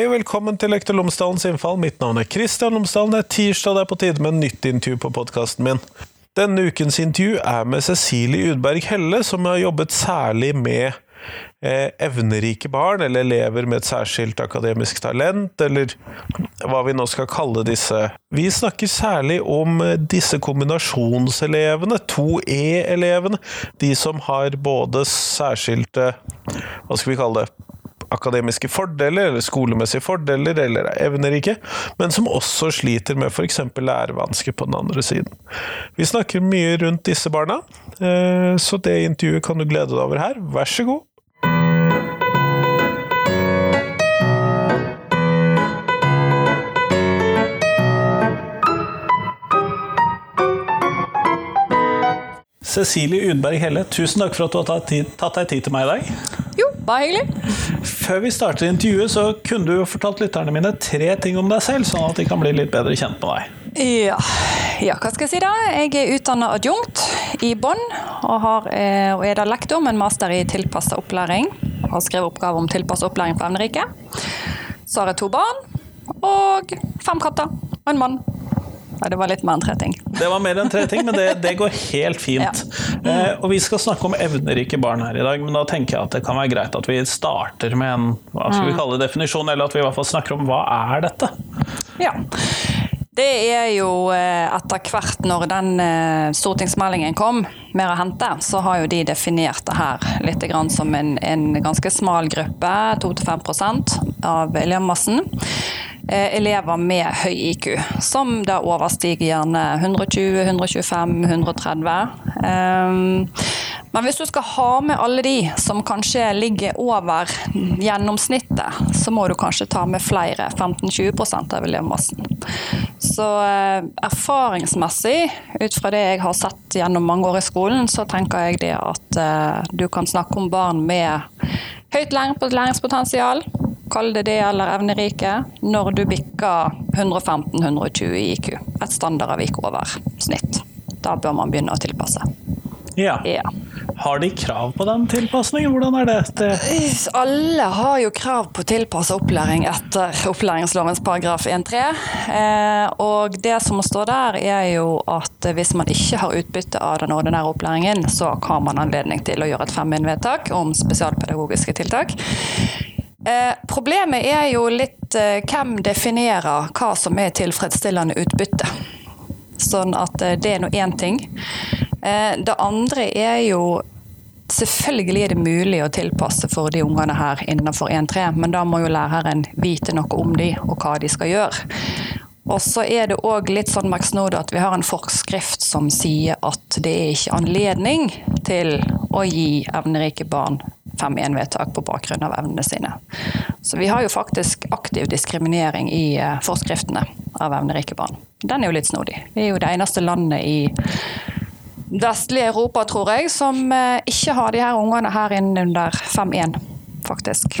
Hei og velkommen til Lektor Lomsdalens innfall. Mitt navn er Kristian Lomsdalen. Det er tirsdag, det er på tide med en nytt intervju på podkasten min. Denne ukens intervju er med Cecilie Udberg Helle, som har jobbet særlig med eh, evnerike barn, eller elever med et særskilt akademisk talent, eller hva vi nå skal kalle disse. Vi snakker særlig om eh, disse kombinasjonselevene, 2E-elevene, de som har både særskilte Hva skal vi kalle det? Akademiske fordeler, eller skolemessige fordeler, eller er evnerike, men som også sliter med f.eks. lærevansker på den andre siden. Vi snakker mye rundt disse barna, eh, så det intervjuet kan du glede deg over her. Vær så god. Cecilie Udberg Helle, tusen takk for at du har tatt, deg tid til meg i dag. Jo, bare hyggelig. Før vi starter intervjuet, så kunne du jo fortalt lytterne mine tre ting om deg selv, sånn at de kan bli litt bedre kjent med deg. Ja. ja, hva skal jeg si da? Jeg er utdanna adjunkt i Bonn, og, har, eh, og er da lektor med en master i tilpassa opplæring. Har skrevet oppgave om tilpassa opplæring på evneriket. Så har jeg to barn og fem katter og en mann. Nei, det var litt mer enn tre ting. Det var mer enn tre ting, men det, det går helt fint. Ja. Eh, og vi skal snakke om evnerike barn her i dag, men da tenker jeg at det kan være greit at vi starter med en hva skal vi mm. kalle det, definisjon, eller at vi i hvert fall snakker om hva er dette? Ja. Det er jo eh, etter hvert når den eh, stortingsmeldingen kom, mer å hente, så har jo de definert det her litt som en, en ganske smal gruppe, 2-5% av elevmassen. Eh, elever med høy IQ, som da overstiger gjerne 120, 125, 130. Men hvis du skal ha med alle de som kanskje ligger over gjennomsnittet, så må du kanskje ta med flere, 15-20% av elevmassen. Så eh, erfaringsmessig, ut fra det jeg har sett gjennom mange år i skolen, så tenker jeg det at eh, du kan snakke om barn med høyt læringspotensial, kall det det eller evnerike, når du bikker 115-120 i IQ. Et standardavvik over snitt. Da bør man begynne å tilpasse. Ja. ja. Har de krav på den tilpasningen? Hvordan er det? det? Alle har jo krav på tilpassa opplæring etter opplæringslovens paragraf 1-3. Eh, og det som står der, er jo at hvis man ikke har utbytte av den ordinære opplæringen, så har man anledning til å gjøre et 5-vedtak om spesialpedagogiske tiltak. Eh, problemet er jo litt eh, hvem definerer hva som er tilfredsstillende utbytte. Sånn at eh, det er nå én ting. Eh, det andre er jo Selvfølgelig er det mulig å tilpasse for de ungene her innenfor 1-3, men da må jo læreren vite noe om de og hva de skal gjøre. Og så er det òg litt sånn merksnodig at vi har en forskrift som sier at det er ikke anledning til å gi evnerike barn 5-1-vedtak på bakgrunn av evnene sine. Så vi har jo faktisk aktiv diskriminering i eh, forskriftene av evnerike barn. Den er jo litt snodig. Vi er jo det eneste landet i vestlige Europa, tror jeg, som eh, ikke har de her ungene her inne under 5-1, faktisk.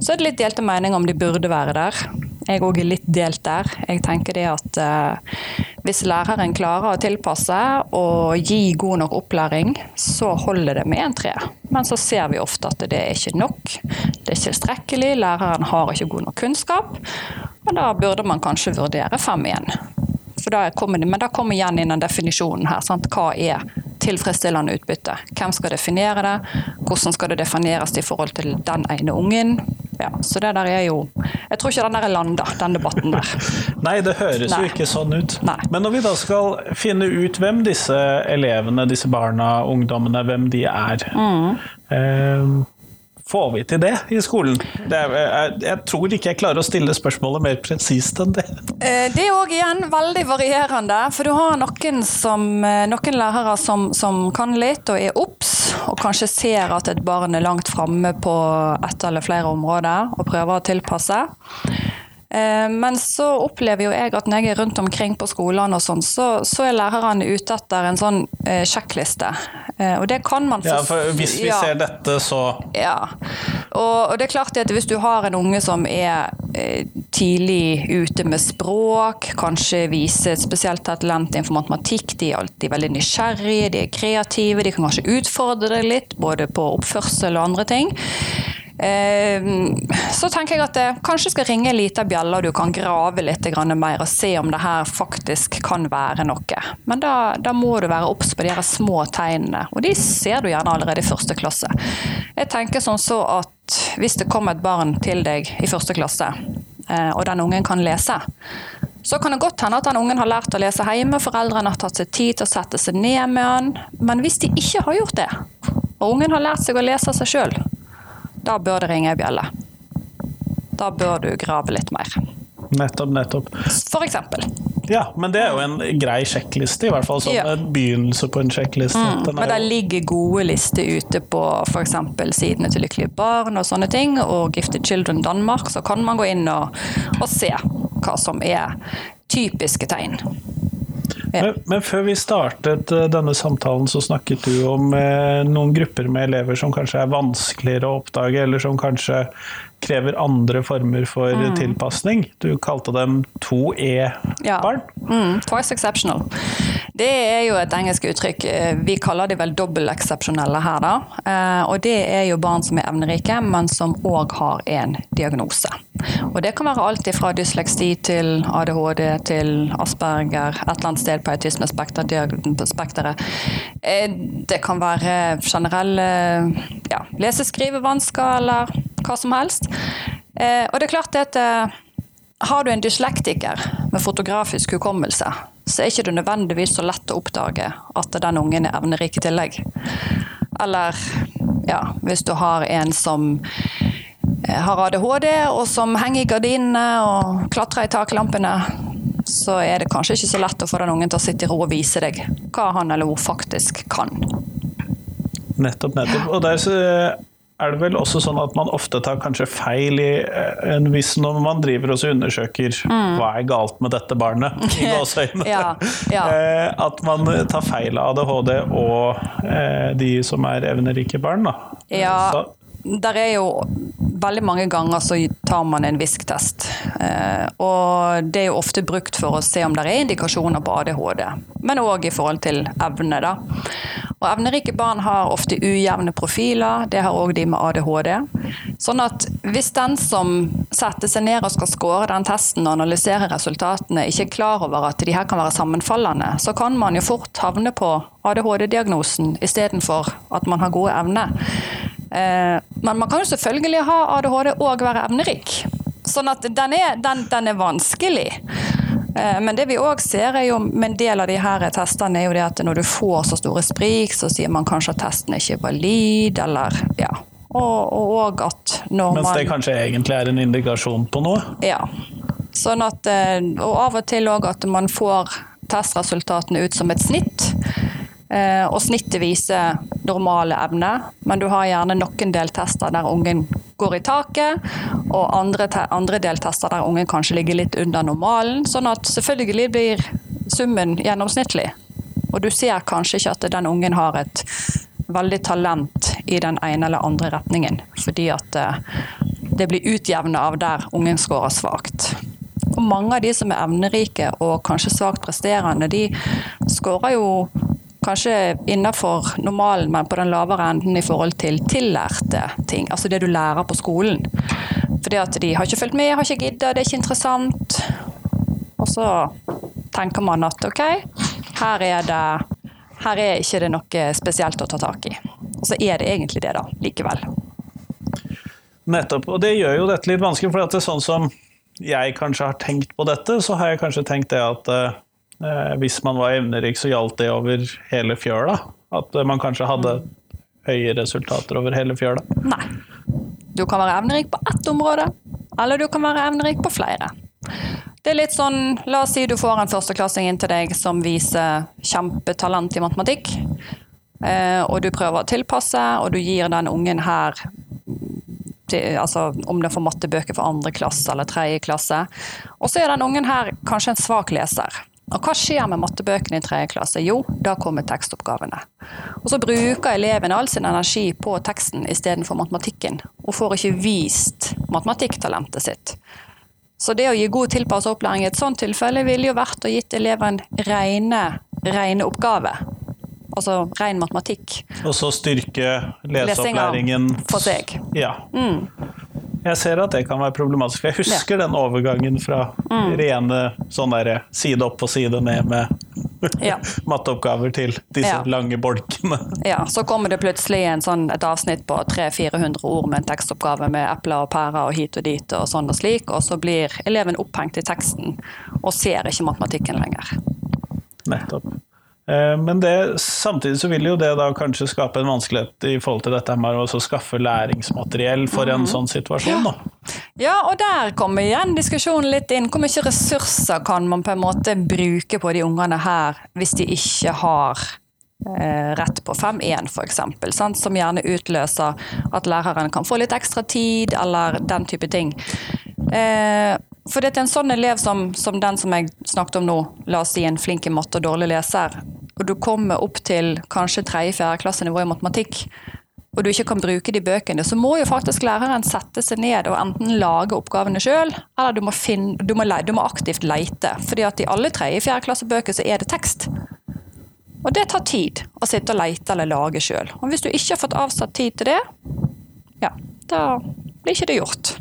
Så er det litt delte meninger om de burde være der. Jeg òg er litt delt der. Jeg tenker det at eh, hvis læreren klarer å tilpasse og gi god nok opplæring, så holder det med en tre. Men så ser vi ofte at det er ikke nok. Det er ikke tilstrekkelig. Læreren har ikke god nok kunnskap. Og da burde man kanskje vurdere fem igjen. Da kommer, men da kommer igjen inn den definisjonen her. Sant? Hva er tilfredsstillende utbytte? Hvem skal definere det? Hvordan skal det defineres i forhold til den ene ungen? Ja, så det der er jo Jeg tror ikke den der er landa, den debatten der. Nei, det høres Nei. jo ikke sånn ut. Nei. Men når vi da skal finne ut hvem disse elevene, disse barna, ungdommene, hvem de er mm. eh, Får vi til det i skolen? Det er, jeg, jeg, tror ikke jeg klarer å stille spørsmålet mer presist enn det. Eh, det er òg igjen veldig varierende. For du har noen, som, eh, noen lærere som, som, kan litt og er obs, og kanskje ser at et barn er langt framme på ett eller flere områder og prøver å tilpasse. Eh, men så opplever jo jeg at når jeg er rundt omkring på skolene og sånn, så, så, er lærerne ute etter en sånn eh, sjekkliste. Eh, og det kan man så Ja, for hvis vi ja. ser dette, så Ja. Og, og, det er klart at hvis du har en unge som er eh, tidlig ute med språk, kanskje viser et spesielt talent innenfor matematikk, de er alltid veldig nysgjerrige, de er kreative, de kan kanskje utfordre deg litt, både på oppførsel og andre ting så tenker jeg at det kanskje skal ringe en liten bjelle, og du kan grave litt mer og se om det her faktisk kan være noe. Men da, da må du være obs på de her små tegnene, og de ser du gjerne allerede i første klasse. Jeg tenker sånn så at hvis det kommer et barn til deg i første klasse, eh, og den ungen kan lese, så kan det godt hende at den ungen har lært å lese hjemme, foreldrene har tatt seg tid til å sette seg ned med han. Men hvis de ikke har gjort det, og ungen har lært seg å lese seg sjøl, da bør det ringe ei bjelle. Da bør du grave litt mer. Nettopp, nettopp. For eksempel. Ja, men det er jo en grei sjekkliste, i hvert fall som ja. en begynnelse på en sjekkliste. Mm, men det ligger gode lister ute på f.eks. sidene til Lykkelige barn og sånne ting, og Gifted Children Danmark, så kan man gå inn og, og se hva som er typiske tegn. Ja. Men, men, før vi startet eh, denne samtalen, så snakket du om eh, noen grupper med elever som kanskje er vanskeligere å oppdage, eller som kanskje krever andre former for mm. tilpasning. Du kalte dem 2E-barn. Ja. Mm, twice exceptional. Det er jo et engelsk uttrykk. Eh, vi kaller de vel dobbel-eksepsjonelle her, da. Eh, og det er jo barn som er evnerike, men som òg har en diagnose. Og det kan være alt fra dysleksi til ADHD til Asperger, et eller annet sted på autismespekteret. Eh, det kan være generelle ja, lese-skrivevansker eller hva som helst. Og det er klart at har du en dyslektiker med fotografisk hukommelse, så er ikke det nødvendigvis så lett å oppdage at den ungen er evnerik i tillegg. Eller ja, hvis du har en som eh, har ADHD, og som henger i gardinene og klatrer i taklampene, så er det kanskje ikke så lett å få den ungen til å sitte i ro og vise deg hva han eller hun faktisk kan. Nettopp, nettopp. Og der er det vel også sånn at man ofte tar kanskje feil i eh, en viss når man driver og undersøker mm. hva er galt med dette barnet, i gåseøynene. ja, ja. Eh, at man tar feil av ADHD og eh, de som er evnerike barn. Da. Ja, Så. Der er jo veldig mange ganger så tar man en VISK-test. Og det er jo ofte brukt for å se om det er indikasjoner på ADHD, men òg i forhold til evne. da. Og Evnerike barn har ofte ujevne profiler, det har òg de med ADHD. Sånn at hvis den som setter seg ned og skal score den testen og analysere resultatene, ikke er klar over at de her kan være sammenfallende, så kan man jo fort havne på ADHD-diagnosen istedenfor at man har gode evner. Eh, men man kan jo selvfølgelig ha ADHD og være evnerik. Sånn at den er, den, den er vanskelig. Eh, men det vi òg ser er jo med en del av de her testene, er jo det at når du får så store sprik, så sier man kanskje at testen ikke er valid, eller ja. Og, og at når Mens det kanskje egentlig er en indikasjon på noe? Ja. Sånn at, eh, og av og til òg at man får testresultatene ut som et snitt. Eh, og snittet viser normale evner, men du har gjerne noen deltester der ungen går i taket, og andre, andre deltester der ungen kanskje ligger litt under normalen. Sånn at selvfølgelig blir summen gjennomsnittlig. Og du ser kanskje ikke at den ungen har et veldig talent i den ene eller andre retningen, fordi at eh, det blir utjevna av der ungen scorer svakt. Og mange av de som er evnerike og kanskje svakt presterende, de scorer jo kanskje innafor normalen, men på den lavere enden i forhold til tillærte ting. Altså det du lærer på skolen. Fordi at de har ikke fulgt med, har ikke gidda, det er ikke interessant. Og så tenker man at ok, her er det her er ikke det noe spesielt å ta tak i. Og så er det egentlig det, da, likevel. Nettopp. Og det gjør jo dette litt vanskelig, for det er sånn som jeg kanskje har tenkt på dette, så har jeg kanskje tenkt det at Eh, hvis man var evnerik, så gjaldt det over hele fjøla? At eh, man kanskje hadde høye resultater over hele fjøla? Nei. Du kan være evnerik på ett område, eller du kan være evnerik på flere. Det er litt sånn, La oss si du får en førsteklassing inn til deg som viser kjempetalent i matematikk. Eh, og du prøver å tilpasse, og du gir den ungen her til, altså om det får mattebøker for andre klasse eller tredje klasse. Og så er den ungen her kanskje en svak leser. Og hva skjer med mattebøkene i tredje klasse? Jo, da kommer tekstoppgavene. Og så bruker eleven all sin energi på teksten istedenfor matematikken, og får ikke vist matematikktalentet sitt. Så det å gi god tilpasset opplæring i et sånt tilfelle ville jo vært å gitt eleven rene, rene oppgave. Altså ren matematikk. Og så styrke leseopplæringen Lesinga for seg. Ja. Mm. Jeg ser at det kan være problematisk. Jeg husker den overgangen fra Mm. rene sånn der, side opp og side ned med Ja. matteoppgaver til disse Ja. lange bolkene. Ja, så kommer det plutselig en sånn, et avsnitt på 300-400 ord med en tekstoppgave med epler og pærer og hit og dit og sånn og slik, og så blir eleven opphengt i teksten og ser ikke matematikken lenger. Nettopp. Eh, Men det, samtidig så vil jo det da kanskje skape en vanskelighet i forhold til dette med å skaffe læringsmateriell for en sånn situasjon. da. Ja, og der kommer igjen diskusjonen litt inn. Hvor mye ressurser kan man på en måte bruke på de ungene her hvis de ikke har eh, rett på 5-1 f.eks., som gjerne utløser at læreren kan få litt ekstra tid, eller den type ting. Eh, for det er en sånn elev som, som den som jeg snakket om nå, la oss si en flink i matte og dårlig leser, og du kommer opp til kanskje 3.-4. klassenivå i matematikk, og du ikke kan bruke de bøkene, så må jo faktisk læreren sette seg ned og enten lage oppgavene sjøl, eller du må, finne, du, må du må aktivt leite. fordi at i alle 3.-4. klassebøker så er det tekst. Og det tar tid å sitte og leite eller lage sjøl. Og hvis du ikke har fått avsatt tid til det, ja, da blir ikke det gjort.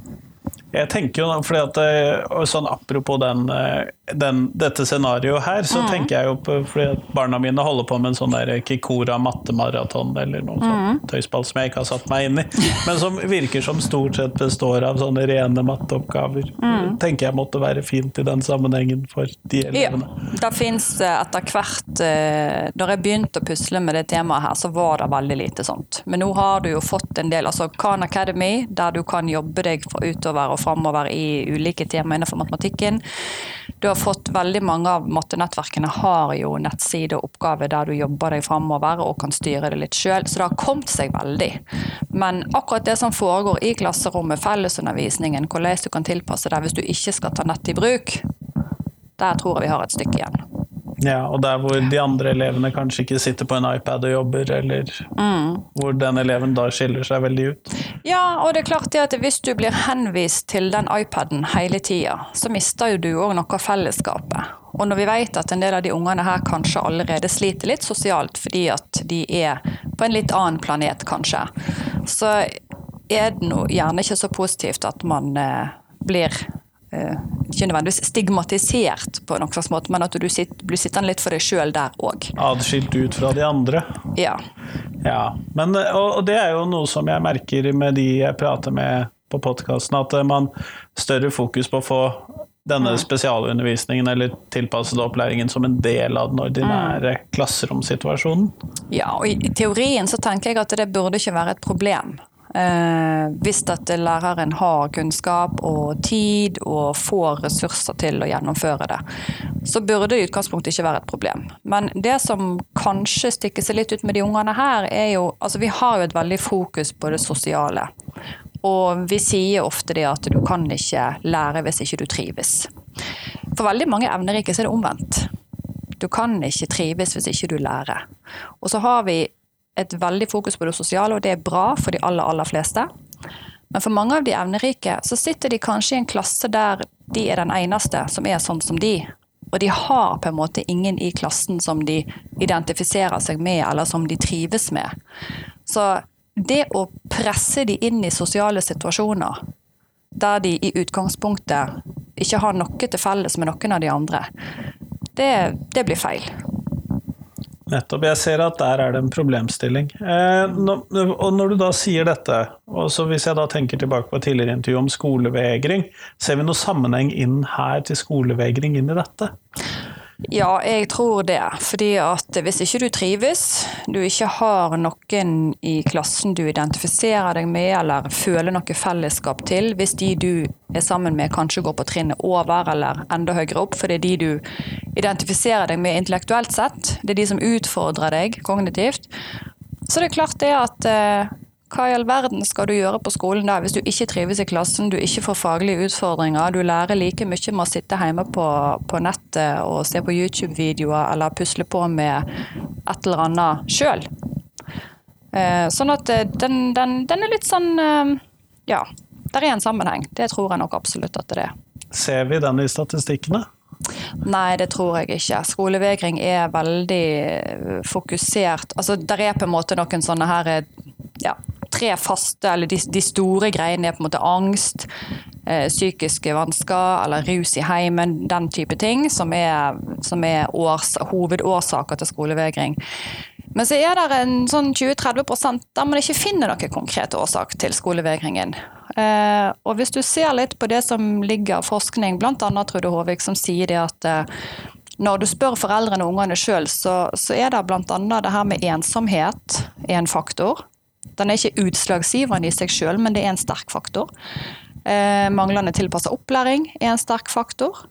Jeg tenker jo, fordi at sånn Apropos den, eh, den, dette scenarioet her, så Mm. tenker jeg jo på fordi at barna mine holder på med en sånn der Kikora mattemaraton eller noe Mm. sånt tøysball som jeg ikke har satt meg inn i, men som virker som stort sett består av sånne rene matteoppgaver. Mm. tenker jeg måtte være fint i den sammenhengen for de Ja, elevene. det fins etter hvert eh, Når jeg begynte å pusle med det temaet her, så var det veldig lite sånt. Men nå har du jo fått en del, altså Khan Academy, der du kan jobbe deg for utover og framover i ulike tema innenfor matematikken. Du har fått Veldig mange av mattenettverkene har jo nettside og oppgave der du jobber deg framover og kan styre det litt sjøl, så det har kommet seg veldig. Men akkurat det som foregår i klasserommet, fellesundervisningen, hvordan du kan tilpasse deg hvis du ikke skal ta nett i bruk, der tror jeg vi har et stykke igjen. Ja, og der hvor de andre elevene kanskje ikke sitter på en iPad og jobber, eller Mm. hvor den eleven da skiller seg veldig ut. Ja, og det er klart det at hvis du blir henvist til den iPaden hele tida, så mister jo du òg noe av fellesskapet. Og når vi vet at en del av de ungene her kanskje allerede sliter litt sosialt fordi at de er på en litt annen planet, kanskje, så er det gjerne ikke så positivt at man eh, blir ikke nødvendigvis stigmatisert på noen slags måte, men at du sitter, blir sittende litt for deg sjøl der òg. Adskilt ut fra de andre. Ja. Ja, men, og, og det er jo noe som jeg merker med de jeg prater med på podkasten, at eh, man større fokus på å få denne spesialundervisningen eller tilpassede opplæringen som en del av den ordinære klasseromsituasjonen. Ja, og i teorien så tenker jeg at det burde ikke være et problem. Eh, hvis at læreren har kunnskap og tid og får ressurser til å gjennomføre det, så burde det i utgangspunktet ikke være et problem. Men det som kanskje stikker seg litt ut med de ungene her, er jo Altså, vi har jo et veldig fokus på det sosiale. Og vi sier ofte det at du kan ikke lære hvis ikke du trives. For veldig mange evnerike så er det omvendt. Du kan ikke trives hvis ikke du lærer. Og så har vi et veldig fokus på det sosiale, og det er bra for de aller, aller fleste. Men for mange av de evnerike så sitter de kanskje i en klasse der de er den eneste som er sånn som de. Og de har på en måte ingen i klassen som de identifiserer seg med, eller som de trives med. Så det å presse de inn i sosiale situasjoner der de i utgangspunktet ikke har noe til felles med noen av de andre, det, det blir feil. Nettopp. Jeg ser at der er det en problemstilling. Eh, nå- og når du da sier dette, og så hvis jeg da tenker tilbake på et tidligere intervju om skolevegring, ser vi noe sammenheng inn her til skolevegring inn i dette? Ja, jeg tror det. Fordi at hvis ikke du trives, du ikke har noen i klassen du identifiserer deg med eller føler noe fellesskap til, hvis de du er sammen med kanskje går på trinnet over eller enda høyere opp, for det er de du identifiserer deg med intellektuelt sett, det er de som utfordrer deg kognitivt, så det er klart det at eh, hva i all verden skal du gjøre på skolen da, hvis du ikke trives i klassen, du ikke får faglige utfordringer, du lærer like mye med å sitte hjemme på, på nettet og se på YouTube-videoer eller pusle på med et eller annet sjøl. Eh, sånn at eh, den, den, den er litt sånn eh, Ja, der er en sammenheng. Det tror jeg nok absolutt at det er. Ser vi den i statistikkene? Nei, det tror jeg ikke. Skolevegring er veldig fokusert. Altså, der er på en måte noen sånne her ja, tre faste, eller de, de, store greiene er på en måte angst, eh, psykiske vansker eller rus i heimen, den type ting, som er, som er års, hovedårsaker til skolevegring. Men så er det en sånn 20-30 der man ikke finner noen konkret årsak til skolevegringen. Eh, og hvis du ser litt på det som ligger av forskning, bl.a. Trude Håvik, som sier det at eh, når du spør foreldrene og ungene sjøl, så, så, er det bl.a. det her med ensomhet en faktor. Den er ikke utslagsgiveren i seg sjøl, men det er en sterk faktor. Eh, manglende tilpassa opplæring er en sterk faktor.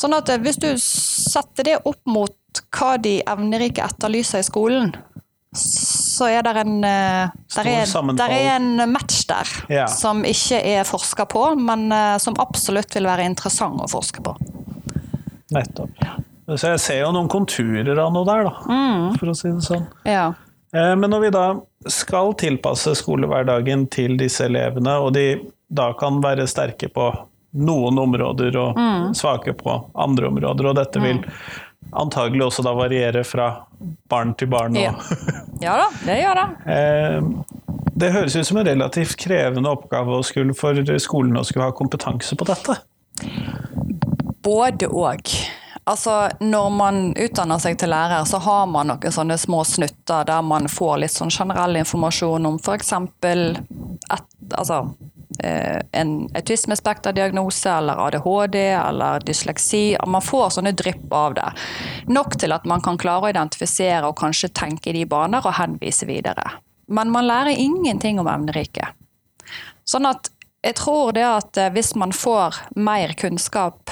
Sånn at eh, hvis du setter det opp mot hva de evnerike etterlyser i skolen, så er det en, eh, der er, der er en match der ja. som ikke er forska på, men eh, som absolutt vil være interessant å forske på. Nettopp. Så jeg ser jo noen konturer av noe der, da, mm. for å si det sånn. Ja. Eh, men når vi da skal tilpasse skolehverdagen til disse elevene, og de da kan være sterke på noen områder og mm. svake på andre områder, og dette vil mm antagelig også da variere fra barn til barn. Ja. ja da, det gjør det. Eh, det høres ut som en relativt krevende oppgave for skolen å skulle ha kompetanse på dette? Både òg. Altså, når man utdanner seg til lærer, så har man noen sånne små snutter der man får litt sånn generell informasjon om f.eks. Altså, Eh, en autismespekterdiagnose eller ADHD eller dysleksi. Man får sånne drypp av det. Nok til at man kan klare å identifisere og kanskje tenke i de baner og henvise videre. Men man lærer ingenting om emneriket. Sånn at jeg tror det at eh, hvis man får mer kunnskap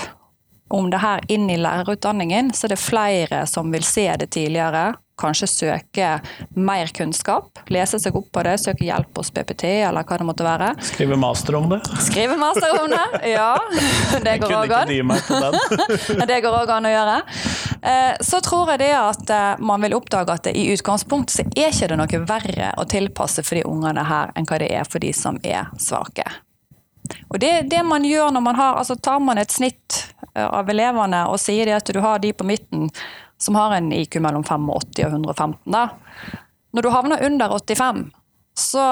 om det her inn i lærerutdanningen, så er det flere som vil se det tidligere, kanskje søke mer kunnskap. Lese seg opp på det, søke hjelp hos PPT eller hva det måtte være. Skrive master om det? Skrive master om det, ja. Det går òg an. det går òg an å gjøre. Eh, så tror jeg det at eh, man vil oppdage at i utgangspunktet så er ikke det noe verre å tilpasse for de ungene her enn hva det er for de som er svake. Og det, det man gjør når man har, altså Tar man et snitt eh, av elevene og sier det at du har de på midten som har en IQ mellom 85 og 115, da. Når du havner under 85, så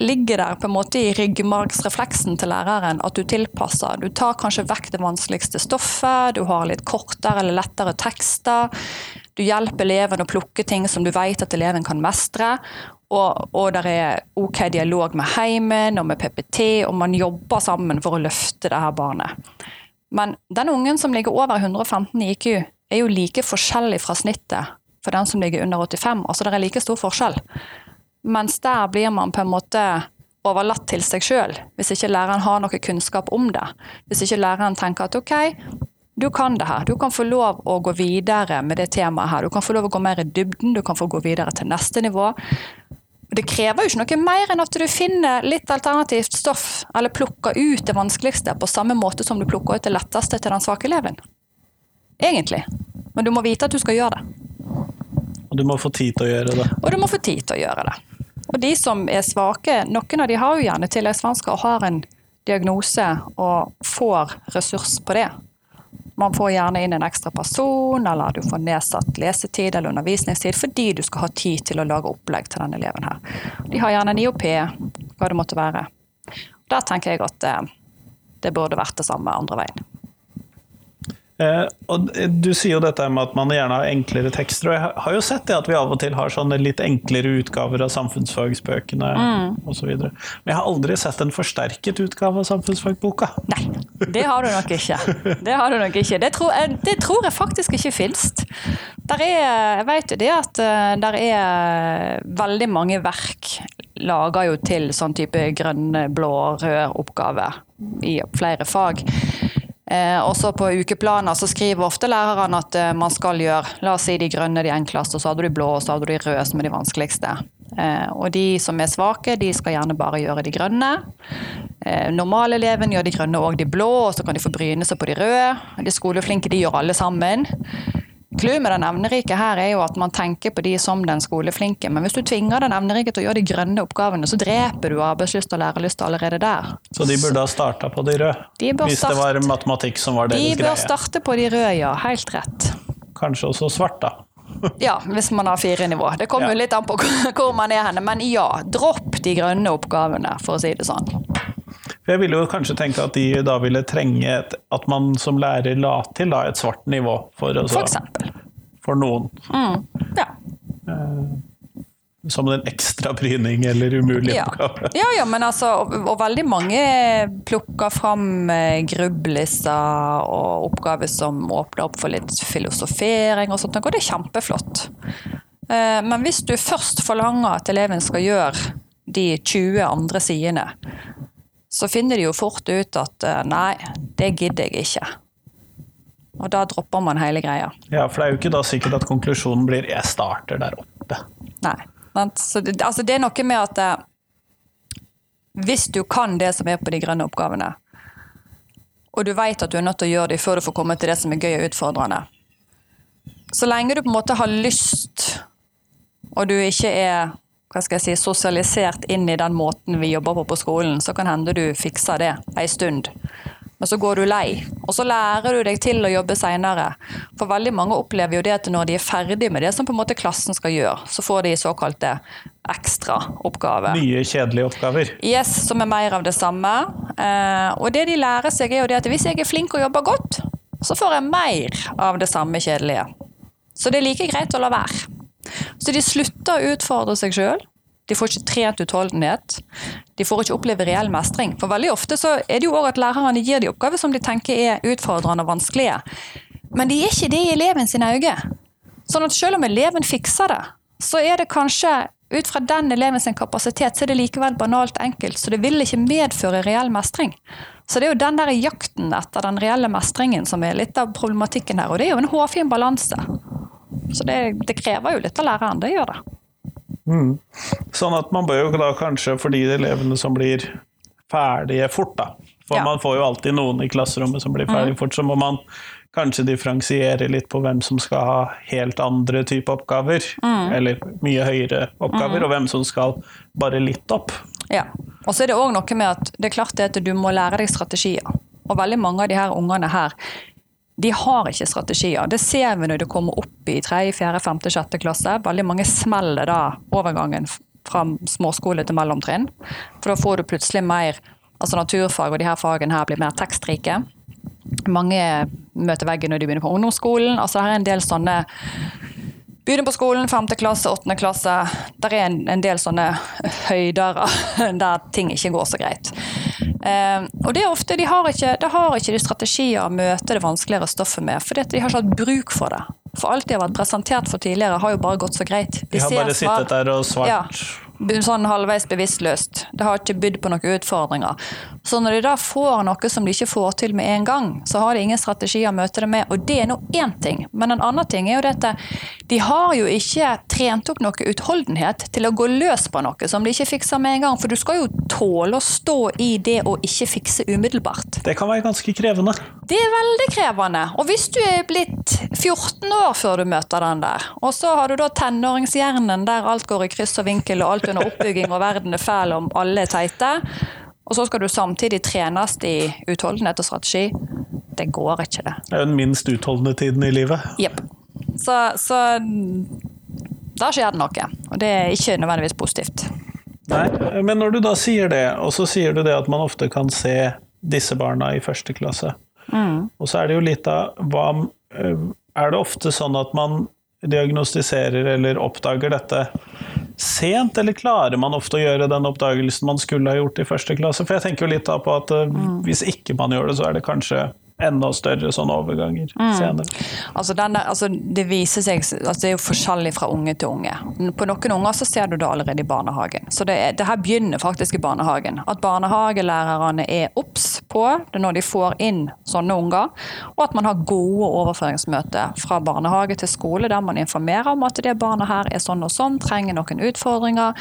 ligger der på en måte i ryggmargsrefleksen til læreren at du tilpasser. Du tar kanskje vekk det vanskeligste stoffet, du har litt kortere eller lettere tekster. Du hjelper eleven å plukke ting som du vet at eleven kan mestre. Og, og det er ok dialog med heimen og med PPT, og man jobber sammen for å løfte det her barnet. Men den ungen som ligger over 115 i IQ, er jo like forskjellig fra snittet for den som ligger under 85. Altså det er like stor forskjell. Mens der blir man på en måte overlatt til seg sjøl, hvis ikke læreren har noe kunnskap om det. Hvis ikke læreren tenker at ok, du kan det her, du kan få lov å gå videre med det temaet her. Du kan få lov å gå mer i dybden, du kan få gå videre til neste nivå. Det krever jo ikke noe mer enn at du finner litt alternativt stoff, eller plukker ut det vanskeligste på samme måte som du plukker ut det letteste til den svake eleven egentlig. Men du må vite at du skal gjøre det. Og du må få tid til å gjøre det. Og du må få tid til å gjøre det. Og de som er svake, noen av de har jo gjerne tilleggsvansker og har en diagnose og får ressurs på det. Man får gjerne inn en ekstra person, eller du får nedsatt lesetid eller undervisningstid fordi du skal ha tid til å lage opplegg til denne eleven her. De har gjerne en IOP, hva det måtte være. Der tenker jeg at det, eh, det burde vært det samme andre veien. Eh, og Du sier jo dette med at man gjerne har enklere tekster, og jeg har jo sett det at vi av og til har sånne litt enklere utgaver av samfunnsfagsbøkene mm. osv. Men jeg har aldri sett en forsterket utgave av samfunnsfagboka. Nei, det har du nok ikke. Det har du nok ikke. Det tror jeg, det tror jeg faktisk ikke fins. Jeg vet jo det at det der er veldig mange verk lager jo til sånn type grønn, blå, rød oppgave i flere fag. Eh, også på ukeplaner så skriver ofte lærerne at eh, man skal gjøre La oss si de grønne de enkleste, og så hadde du de blå og så hadde du de røde som er de vanskeligste. Eh, og de som er svake, de skal gjerne bare gjøre de grønne. Normaleleven gjør de grønne og de blå, og så kan de få bryne seg på de røde. De skoleflinke de gjør alle sammen. Clouet med den evnerike her er jo at man tenker på de som den skoleflinke, men hvis du tvinger den evnerike til å gjøre de grønne oppgavene, så dreper du arbeidslyst og lærelyst allerede der. Så de burde ha starta på de røde? De hvis Hvis det var matematikk som var De deres bør greie? starte på de røde, ja. Helt rett. Kanskje også svart, da. Ja, hvis man har fire nivå. Det kommer Ja. litt an på hvor man er henne. Men ja, dropp de grønne oppgavene, for å si det sånn. Jeg ville jo kanskje tenke at de da ville trenge et, at man som lærer la til da, et svart nivå for, altså, For eksempel. for noen. Ja. Som en ekstra bryning eller umulig Ja. oppgave. ja, ja, men altså, og, og veldig mange plukker fram eh, grubbelister og oppgaver som åpner opp for litt filosofering og sånt, og det er kjempeflott. Eh, Men hvis du først forlanger at eleven skal gjøre de 20 andre sidene, så finner de jo fort ut at eh, nei, det gidder jeg ikke. Og da dropper man hele greia. Ja, for det er jo ikke da sikkert at konklusjonen blir 'jeg starter der oppe'. Nei. det, altså det er noe med at eh, hvis du kan det som er på de grønne oppgavene, og du vet at du er nødt til å gjøre det før du får komme til det som er gøy og utfordrende, så lenge du på en måte har lyst, og du ikke er hva skal jeg si, sosialisert inn i den måten vi jobber på på skolen, så kan hende du fikser det ei stund. Men så går du lei, og så lærer du deg til å jobbe seinere. For veldig mange opplever jo det at når de er ferdig med det som på en måte klassen skal gjøre, så får de såkalte ekstraoppgaver. Nye kjedelige oppgaver. Yes, som er mer av det samme. Eh, og det de lærer seg, er jo det at hvis jeg er flink og jobber godt, så får jeg mer av det samme kjedelige. Så det er like greit å la være. Så de slutter å utfordre seg sjøl. De får ikke trent utholdenhet. De får ikke oppleve reell mestring. For veldig ofte så er det jo òg at lærerne gir de oppgaver som de tenker er utfordrende og vanskelige. Men de er ikke det i eleven sine øyne. Sånn at selv om eleven fikser det, så er det kanskje ut fra den elevens kapasitet, så er det likevel banalt enkelt. Så det vil ikke medføre reell mestring. Så det er jo den der jakten etter den reelle mestringen som er litt av problematikken her. Og det er jo en hårfin balanse. Så det, det krever jo litt av læreren, det gjør det. Sånn at man bør jo da kanskje, for de elevene som blir ferdige fort, da For Ja. man får jo alltid noen i klasserommet som blir ferdige fort, så må man kanskje differensiere litt på hvem som skal ha helt andre type oppgaver, eller mye høyere oppgaver, og hvem som skal bare litt opp. Ja. Og så er det òg noe med at det er klart det at du må lære deg strategier. Og veldig mange av de her ungene her, de har ikke strategier. Det ser vi når det kommer opp i 3., 4., 5., 6. klasse. Veldig mange smeller da overgangen fra småskole til mellomtrinn. For da får du plutselig mer Altså naturfag og de her fagene her blir mer tekstrike. Mange møter veggen når de begynner på ungdomsskolen. Altså her er en del sånne Begynner på skolen, femte klasse, åttende klasse. Der er en, en del sånne høyder der ting ikke går så greit. Eh, og det er ofte, de har ikke, de har ikke de strategier å møte det vanskeligere stoffet med, fordi de har ikke hatt bruk for det. For alt de har vært presentert for tidligere, har jo bare gått så greit. De har ser bare svar- sittet der og svart. ja, sånn halvveis bevisstløst. Det har ikke bydd på noen utfordringer. Så når de da får noe som de ikke får til med en gang, så har de ingen strategi å møte det med. Og det er nå én ting. Men en annen ting er jo dette De har jo ikke trent opp noe utholdenhet til å gå løs på noe som de ikke fikser med en gang. For du skal jo tåle å stå i det å ikke fikse umiddelbart. Det kan være ganske krevende. Det er veldig krevende. Og hvis du er blitt 14 år før du møter den der, og så har du da tenåringshjernen der alt går i kryss og vinkel og alt under oppbygging og verden er fæl om alle er teite, og så skal du samtidig trenes i utholdenhet og strategi, det går ikke, det. Det er jo den minst utholdende tiden i livet. Jepp. Så, så da skjer det noe, og det er ikke nødvendigvis positivt. Nei, men når du da sier det, og så sier du det at man ofte kan se disse barna i første klasse, og så er det jo litt av hva øh, Er det ofte sånn at man diagnostiserer eller oppdager dette sent, eller klarer man ofte å gjøre den oppdagelsen man skulle ha gjort i første klasse? For jeg tenker jo litt da på at mm. hvis ikke man gjør det, så er det kanskje enda større sånne overganger senere. Altså den der, altså det viser seg, altså det er jo forskjellig fra unge til unge. På noen unger så ser du det allerede i barnehagen. Så det, er, det her begynner faktisk i barnehagen. At barnehagelærerne er obs på det når de får inn sånne unger, og at man har gode overføringsmøter fra barnehage til skole der man informerer om at det barnet her er sånn og sånn, trenger noen utfordringer,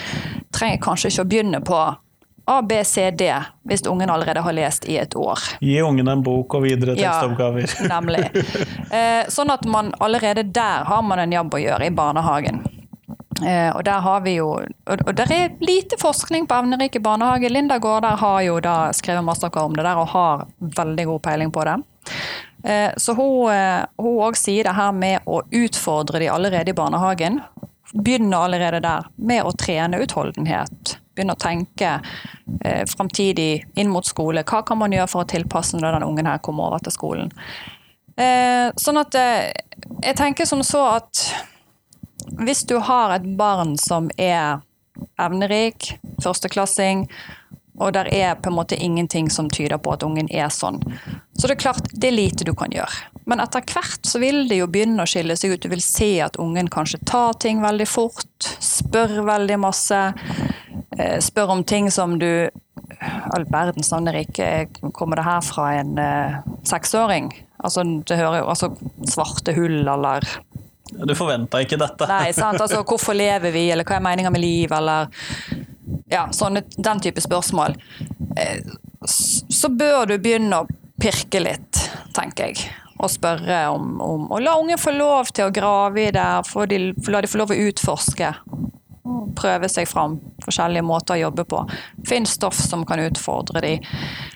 trenger kanskje ikke å begynne på A, B, C, D hvis ungen allerede har lest i et år. Gi ungen en bok og videre tekstoppgaver. Ja, nemlig. Eh, sånn at man allerede der har man en jobb å gjøre i barnehagen. Eh, og der har vi jo Og, og der er lite forskning på evnerike barnehage. Linda Gaarder har jo da skrevet masteroppgave om det der og har veldig god peiling på det. Eh, så hun eh, òg sier det her med å utfordre de allerede i barnehagen. Begynne allerede der med å trene utholdenhet. Begynne å tenke eh, framtidig inn mot skole. Hva kan man gjøre for å tilpasse når den ungen her kommer over til skolen? Eh, sånn at eh, jeg tenker som så at hvis du har et barn som er evnerik, førsteklassing, og der er på en måte ingenting som tyder på at ungen er sånn, så det er klart det er lite du kan gjøre. Men etter hvert så vil det jo begynne å skille seg ut. Du vil se at ungen kanskje tar ting veldig fort, spør veldig masse. eh, Spør om ting som du All verdens navn ikke Kommer det her fra en eh, seksåring? Altså, det hører jo altså svarte hull eller Du forventa ikke dette. Nei, sant? Altså, hvorfor lever vi, eller hva er meninga med liv, eller ja, sånne, den type spørsmål. Eh, Så bør du begynne å pirke litt, tenker jeg. Og spørre om, om Og la unge få lov til å grave i det, få de, la de få lov å utforske. Prøve seg fram. Forskjellige måter å jobbe på. Finn stoff som kan utfordre de.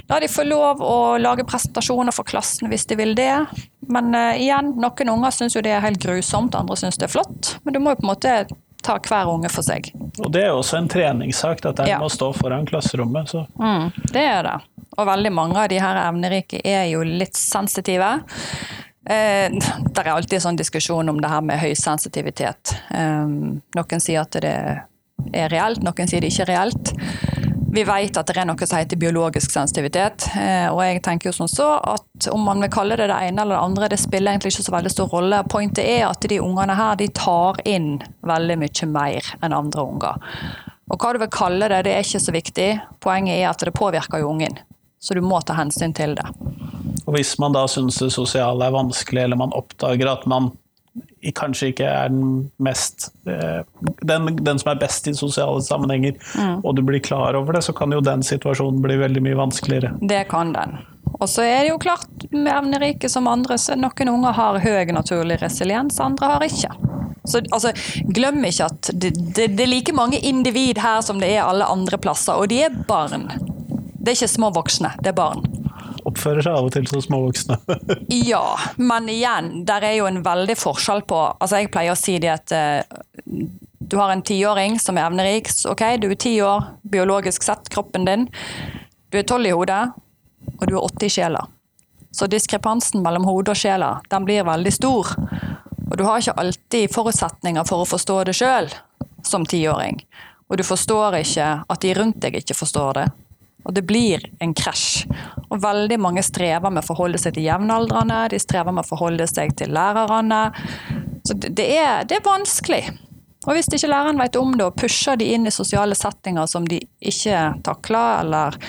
La de få lov å lage presentasjoner for klassen hvis de vil det. Men uh, igjen, noen unger syns jo det er helt grusomt, andre syns det er flott. Men du må jo på en måte ta hver unge for seg. Og det er jo også en treningssak, at en Ja. må stå foran klasserommet. Så Mm, det er det. Og veldig mange av de her evnerike er jo litt sensitive. Eh, det er alltid sånn diskusjon om det her med høysensitivitet. Eh, noen sier at det er reelt, noen sier det ikke er reelt. Vi vet at det er noe som heter biologisk sensitivitet, eh, og jeg tenker jo som så at om man vil kalle det det ene eller det andre, det spiller egentlig ikke så veldig stor rolle. Pointet er at de ungene her, de tar inn veldig mye mer enn andre unger. Og hva du vil kalle det, det er ikke så viktig. Poenget er at det påvirker jo ungen. Så du må ta hensyn til det. Og hvis man da syns det sosiale er vanskelig, eller man oppdager at man kanskje ikke er den mest eh, den, den som er best i sosiale sammenhenger, og du blir klar over det, så kan jo den situasjonen bli veldig mye vanskeligere. Det kan den. Og så er det jo klart, med evnerike som andre, så noen unger har høy naturlig resiliens, andre har ikke. Så altså, glem ikke at det, det, det er like mange individ her som det er alle andre plasser, og de er barn. Det er ikke små voksne, det er barn. Oppfører seg av og til som småvoksne. Ja, men igjen, der er jo en veldig forskjell på Altså, jeg pleier å si det at uh, du har en tiåring som er evnerik. Ok, du er ti år, biologisk sett, kroppen din. Du er tolv i hodet, og du er åtte i sjela. Så diskrepansen mellom hodet og sjela, den blir veldig stor. Og du har ikke alltid forutsetninger for å forstå det sjøl som tiåring. Og du forstår ikke at de rundt deg ikke forstår det. Og det blir en krasj. Og veldig mange strever med å forholde seg til jevnaldrende, de strever med å forholde seg til lærerne. Så det er, det er vanskelig. Og hvis ikke læreren vet om det og pusher de inn i sosiale settinger som de ikke takler, eller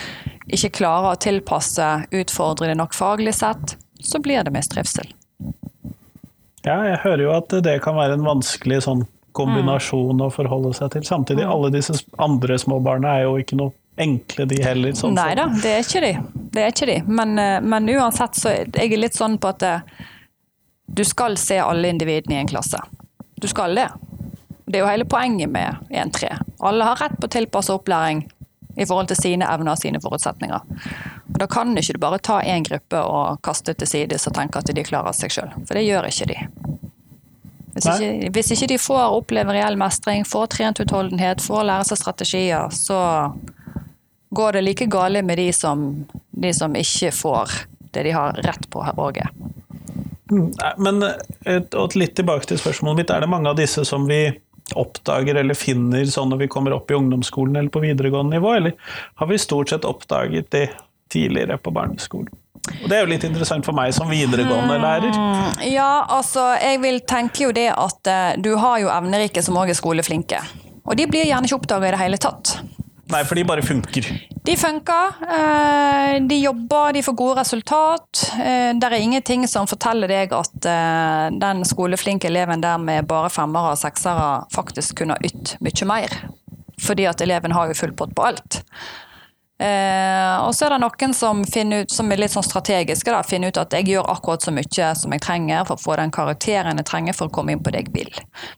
ikke klarer å tilpasse, utfordre de nok faglig sett, så blir det mistrivsel. Ja, jeg hører jo at det kan være en vanskelig sånn kombinasjon å forholde seg til. Samtidig, alle disse andre småbarna er jo ikke noe enkle, de heller. Sånn Nei da, det er ikke de. Det er ikke de. Men, eh, men uansett så er jeg litt sånn på at eh, du skal se alle individene i en klasse. Du skal det. Det er jo hele poenget med 1-3. Alle har rett på tilpasset opplæring i forhold til sine evner og sine forutsetninger. Og Da kan ikke du bare ta én gruppe og kaste til sides og tenke at de klarer seg sjøl, for det gjør ikke de. Hvis ikke, hvis ikke de får oppleve reell mestring, får trent utholdenhet, får lære seg strategier, så går det like gale med de som, de som ikke får det de har rett på her òg. Men et, og litt tilbake til spørsmålet mitt. Er det mange av disse som vi oppdager eller finner sånn når vi kommer opp i ungdomsskolen eller på videregående nivå, eller har vi stort sett oppdaget de tidligere på barneskolen? Og Det er jo litt interessant for meg som videregående lærer. Ja, altså, jeg vil tenke jo det at eh, du har jo evnerike som òg er skoleflinke. Og de blir gjerne ikke oppdaga i det hele tatt. Nei, for de bare funker. De funker, eh, de jobber, de får gode resultat. Eh, Det er ingenting som forteller deg at eh, den skoleflinke eleven der med bare femmere og seksere faktisk kunne ytt mye mer. Fordi at eleven har jo full pott på alt. Eh, og så er det noen som, ut, som er litt sånn strategiske. da, Finner ut at jeg gjør akkurat så mye som jeg trenger for å få den karakteren jeg trenger for å komme inn på det jeg vil.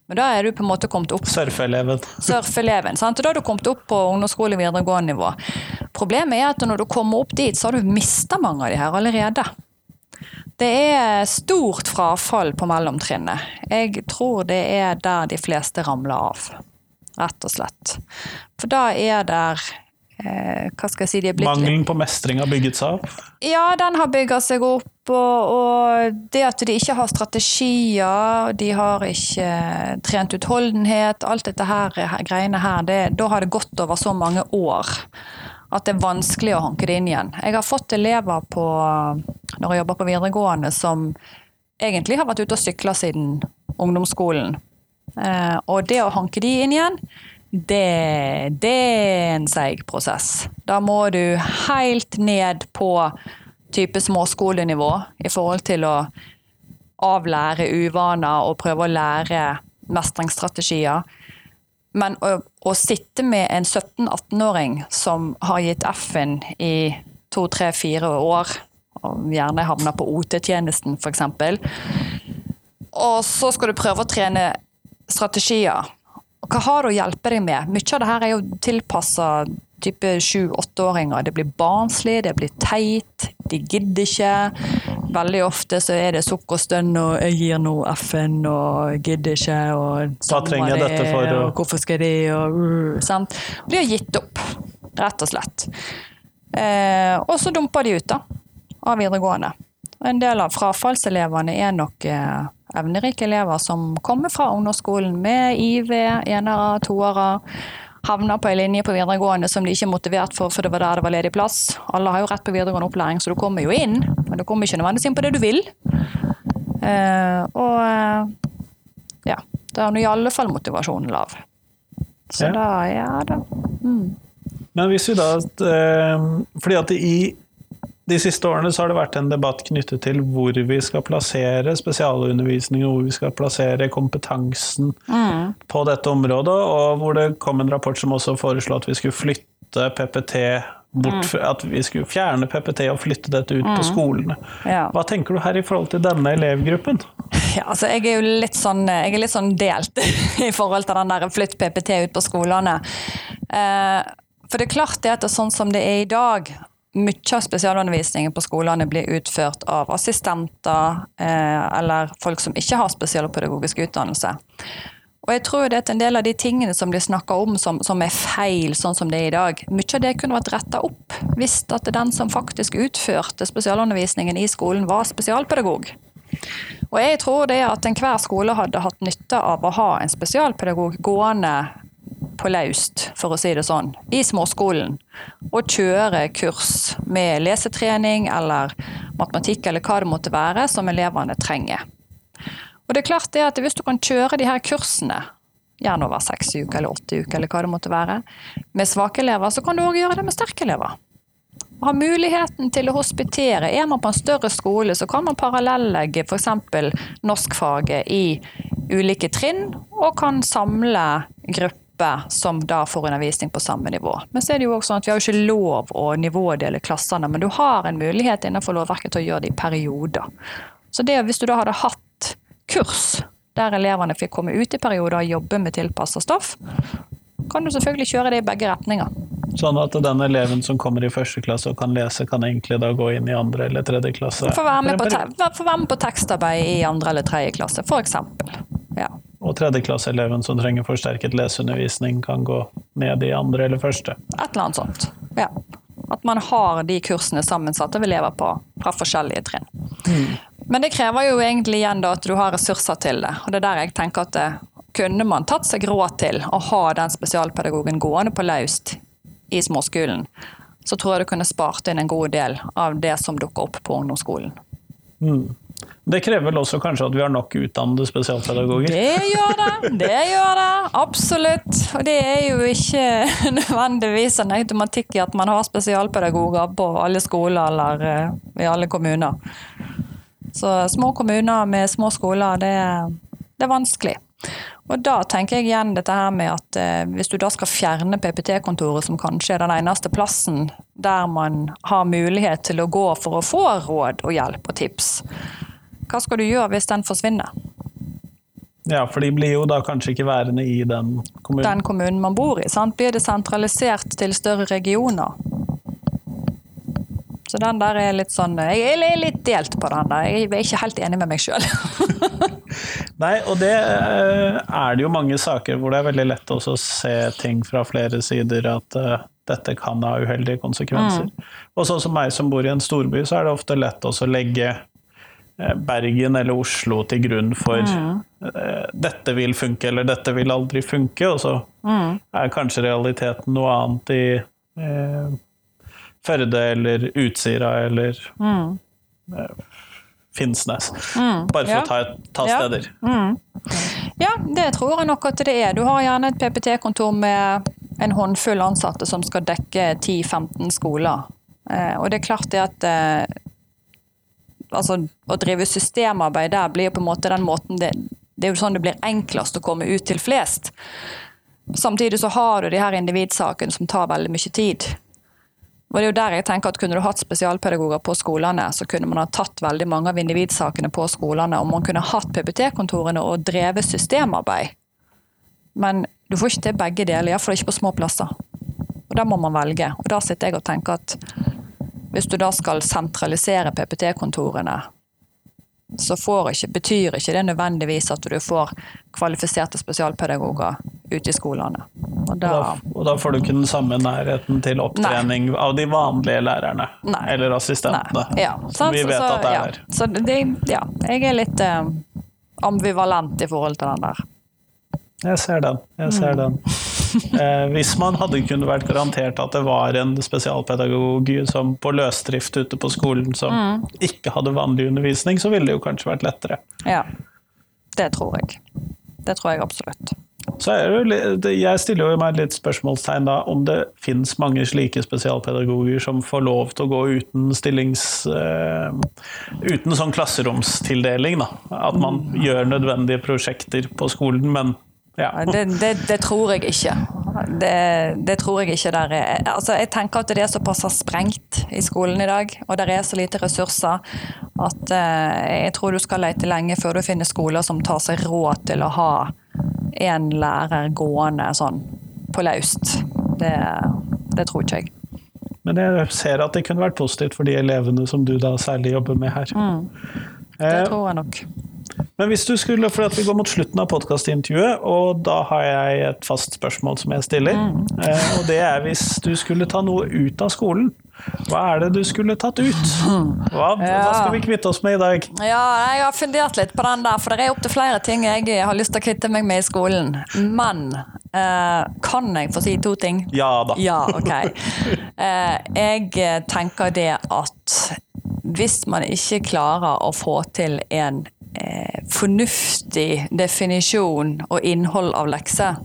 Men da er du på en måte kommet opp Surfeeleven. surfeleven. sant? Og Da har du kommet opp på ungdomsskole videregående nivå. Problemet er at når du kommer opp dit, så har du mista mange av de her allerede. Det er stort frafall på mellomtrinnet. Jeg tror det er der de fleste ramler av, rett og slett. For da er der eh, Hva skal jeg si de er blitt Mangelen på mestring har bygget seg opp. ja, den har bygga seg opp, og, og det at de ikke har strategier, de har ikke trent utholdenhet, alt dette her, her greiene her, det, da har det gått over så mange år at det er vanskelig å hanke det inn igjen. Jeg har fått elever på, når jeg jobber på videregående, som egentlig har vært ute og sykla siden ungdomsskolen. Eh, og det å hanke de inn igjen, det, det er en seig prosess. Da må du helt ned på type småskolenivå i forhold til å avlære uvaner og prøve å lære mestringsstrategier. Men å, å sitte med en 17-18-åring som har gitt F-en i to, tre, fire år, og gjerne havner på OT-tjenesten f.eks., og så skal du prøve å trene strategier. Hva har du å hjelpe deg med? Mye av det her er jo tilpassa type sju-åtteåringer. Det blir barnslig, det blir teit, de gidder ikke. Veldig ofte så er det sukk og stønn og 'jeg gir nå F-en' og gidder ikke' og Hva trenger jeg dette for, Og 'hvorfor skal de' og uh, sant? Blir gitt opp, rett og slett. Eh, og så dumper de ut, da. Av videregående. En del av frafallselevene er nok eh, evnerike elever som kommer fra ungdomsskolen med IV, enere, toere. Havner på en linje på videregående som de ikke er motivert for, for det var der det var ledig plass. Alle har jo rett på videregående opplæring, så du kommer jo inn, men du kommer ikke nødvendigvis inn på det du vil. Eh, og eh, ja, da er nå i alle fall motivasjonen lav. Så Ja. da, ja da. Men hvis vi da Fordi at i de siste årene så har det vært en debatt knyttet til hvor vi skal plassere spesialundervisning, og hvor vi skal plassere kompetansen på dette området, og hvor det kom en rapport som også foreslo at vi skulle flytte PPT bort mm. At vi skulle fjerne PPT og flytte dette ut på skolene. Ja. Hva tenker du her i forhold til denne elevgruppen? Ja, altså jeg er jo litt sånn, jeg er litt sånn delt i forhold til den der flytt PPT ut på skolene. Eh, for det er klart det at det er sånn som det er i dag, mye av spesialundervisningen på skolene blir utført av assistenter eh, eller folk som ikke har spesialpedagogisk utdannelse. Og jeg tror det at en del av de tingene som blir snakka om som, som er feil, sånn som det er i dag, mye av det kunne vært retta opp hvis at den som faktisk utførte spesialundervisningen i skolen, var spesialpedagog. Og jeg tror det at enhver skole hadde hatt nytte av å ha en spesialpedagog gående på laust, for å si det sånn, i småskolen. Og kjøre kurs med lesetrening eller matematikk eller hva det måtte være som elevene trenger. Og det er klart det at hvis du kan kjøre de her kursene, gjerne over seks uker eller åtte uker, eller hva det måtte være, med svake elever, så kan du òg gjøre det med sterke elever. Ha muligheten til å hospitere. Er man på en større skole, så kan man parallellegge f.eks. norskfaget i ulike trinn, og kan samle grupper som da får undervisning på samme nivå. Men så er det jo også sånn at vi har jo ikke lov å nivådele klassene, men du har en mulighet innenfor lovverket til å gjøre det i perioder. Så det, hvis du da hadde hatt kurs der elevene fikk komme ut i perioder og jobbe med tilpassa stoff, kan du selvfølgelig kjøre det i begge retninger. Sånn at den eleven som kommer i første klasse og kan lese, kan egentlig da gå inn i andre eller tredje klasse. Få være, med på te- være med på tekstarbeid i andre eller tredje klasse, f.eks. Ja. Og tredjeklasseeleven som trenger forsterket leseundervisning, kan gå ned i andre eller første. Et eller annet sånt. Ja. At man har de kursene sammensatt av elever på fra forskjellige trinn. Men det krever jo egentlig igjen da at du har ressurser til det. Og det er der jeg tenker at det, kunne man tatt seg råd til å ha den spesialpedagogen gående på laust i småskolen, så tror jeg du kunne spart inn en god del av det som dukker opp på ungdomsskolen. Det krever vel også kanskje at vi har nok utdannede spesialpedagoger. Det gjør det, det gjør det. Absolutt. Og det er jo ikke nødvendigvis en automatikk i at man har spesialpedagoger på alle skoler eller eh, i alle kommuner. Så små kommuner med små skoler, det, det er vanskelig. Og da tenker jeg igjen dette her med at eh, hvis du da skal fjerne PPT-kontoret, som kanskje er den eneste plassen der man har mulighet til å gå for å få råd og hjelp og tips, hva skal du gjøre hvis den forsvinner? Ja, for de blir jo da kanskje ikke værende i den kommunen. Den kommunen man bor i. Sant? Blir det sentralisert til større regioner? Så den der er litt sånn Jeg er litt delt på den der. Jeg er ikke helt enig med meg sjøl. Nei, og det eh, er det jo mange saker hvor det er veldig lett å se ting fra flere sider at uh, dette kan ha uheldige konsekvenser. Mm. Og sånn som meg som bor i en storby, så er det ofte lett å legge Bergen eller Oslo til grunn for mm. uh, dette vil funke eller dette vil aldri funke, og så mm. er kanskje realiteten noe annet i Førde eller Utsira eller mm. Finnsnes. Mm. Bare for ja. å ta, ta steder. Ja. Mm. ja. det tror jeg nok at det er. Du har gjerne et PPT-kontor med en håndfull ansatte som skal dekke 10-15 skoler. Eh, og det er klart det at eh, altså, å drive systemarbeid der blir på en måte den måten det, det er jo sånn det blir enklest å komme ut til flest. Samtidig så har du de her individsakene som tar veldig mye tid. Og det er jo der jeg tenker at Kunne du hatt spesialpedagoger på skolene, så kunne man ha tatt veldig mange av individsakene på skolene, og man kunne hatt PPT-kontorene og drevet systemarbeid. Men du får ikke til begge deler, iallfall ikke på små plasser. Og Da må man velge. Og Da sitter jeg og tenker at hvis du da skal sentralisere PPT-kontorene så ikke, betyr ikke det nødvendigvis at du får kvalifiserte spesialpedagoger ute i skolene. Og da, og da, og da får du ikke den samme nærheten til opptrening nei. av de vanlige lærerne nei. eller assistentene, ja, som vi vet så, at det ja. er. Så det, ja, jeg er litt eh, ambivalent i forhold til den der. Jeg ser den. Jeg ser mm. den. Eh, hvis man hadde kunnet vært garantert at det var en spesialpedagog som på løsdrift ute på skolen som mm. ikke hadde vanlig undervisning, så ville det jo kanskje vært lettere. Ja, det tror jeg. Det tror jeg absolutt. Så det, jeg stiller jo meg litt spørsmålstegn da om det finnes mange slike spesialpedagoger som får lov til å gå uten stillings... Uh, uten sånn klasseromstildeling, da. At man gjør nødvendige prosjekter på skolen, men ja. Det, det, det, tror jeg ikke. Det, det, tror jeg ikke der er altså, Jeg tenker at det er såpass sprengt i skolen i dag, og det er så lite ressurser, at eh, jeg tror du skal lete lenge før du finner skoler som tar seg råd til å ha en lærer gående sånn på laust. Det, det tror ikke jeg. Men jeg ser at det kunne vært positivt for de elevene som du da særlig jobber med her. Mm. Det eh, tror jeg nok. Men hvis du skulle, for Vi går mot slutten av podkastintervjuet, og da har jeg et fast spørsmål som jeg stiller. Mm. Eh, og det er hvis du skulle ta noe ut av skolen, hva er det du skulle tatt ut? Hva, ja. hva, skal vi kvitte oss med i dag? Ja, Jeg har fundert litt på den der, for det er opptil flere ting jeg har lyst til å kvitte meg med i skolen. Men eh, kan jeg få si to ting? Ja da. Ja, ok. Eh, jeg tenker det at hvis man ikke klarer å få til en eh, fornuftig definisjon og innhold av lekser,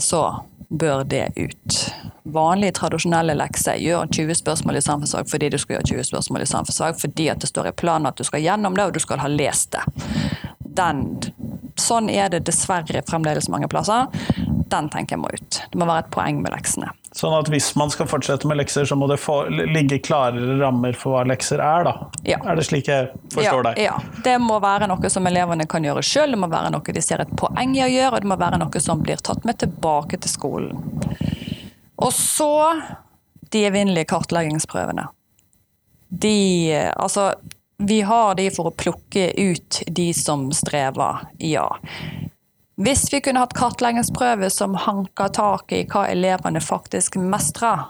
så bør det ut. Vanlige, tradisjonelle lekser gjør 20 spørsmål i samfunnsfag fordi du skal gjøre 20 spørsmål i samfunnsfag, fordi at det står i planen at du skal gjennom det, og du skal ha lest det. Den, sånn er det dessverre fremdeles mange plasser. Den tenker jeg må ut. Det må være et poeng med leksene. Sånn at hvis man skal fortsette med lekser, så må det få, ligge klarere rammer for hva lekser er, da? Ja. Er det slik jeg forstår ja, deg? Ja. Det må være noe som elevene kan gjøre sjøl, det må være noe de ser et poeng i å gjøre, og det må være noe som blir tatt med tilbake til skolen. Og så de evinnelige kartleggingsprøvene. De Altså, vi har de for å plukke ut de som strever, ja. Hvis vi kunne hatt kartleggingsprøver som hanka tak i hva elevene faktisk mestrer,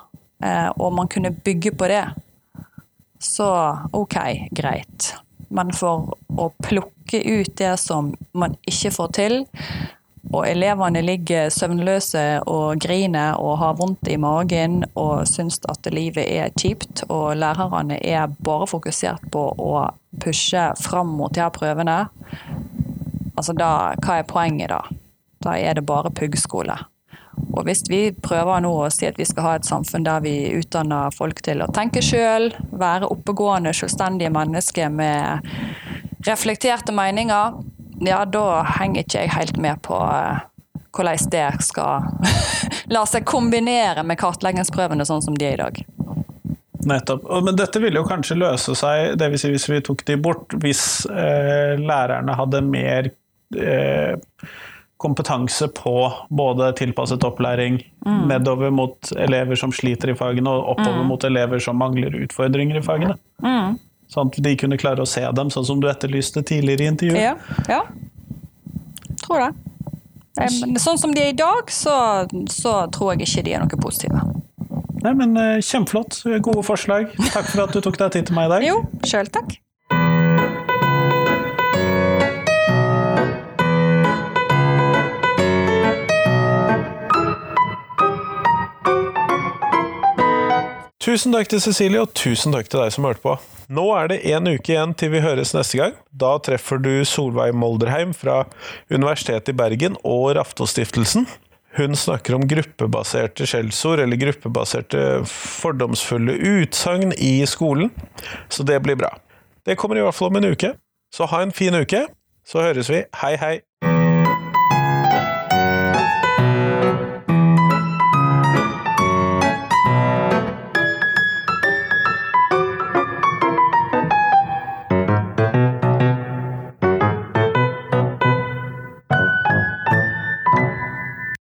eh, og man kunne bygge på det, så ok, greit. Men for å plukke ut det som man ikke får til, og elevene ligger søvnløse og griner og har vondt i magen og syns at livet er kjipt, og lærerne er bare fokusert på å pushe fram mot de her prøvene, Altså da, hva er poenget da? Da er det bare puggskole. Og hvis vi prøver nå å si at vi skal ha et samfunn der vi utdanner folk til å tenke sjøl, være oppegående, selvstendige mennesker med reflekterte meninger, ja, da henger ikke jeg helt med på eh, hvordan det skal la seg kombinere med kartleggingsprøvene sånn som de er i dag. Nettopp. Men dette ville jo kanskje løse seg, vil si hvis vi tok de bort, hvis eh, lærerne hadde mer kompetanse på både tilpasset opplæring nedover mot elever som sliter i fagene, og oppover mot elever som mangler utfordringer i fagene. Sånn at de kunne klare å se dem, sånn som du etterlyste tidligere i intervjuet. Ja, ja. Tror det. Eh, sånn som de er i dag, så, så tror jeg ikke de er noe positive. Nei, men eh, Kjempeflott. Gode forslag. Takk for at du tok deg tid til meg i dag. Jo, sjøl takk. Tusen takk til Cecilie, og tusen takk til deg som hørte på. Nå er det en uke igjen til vi høres neste gang. Da treffer du Solveig Molderheim fra Universitetet i Bergen og Raftostiftelsen. Hun snakker om gruppebaserte skjellsord, eller gruppebaserte fordomsfulle utsagn i skolen. Så det blir bra. Det kommer i hvert fall om en uke. Så ha en fin uke, så høres vi. Hei, hei!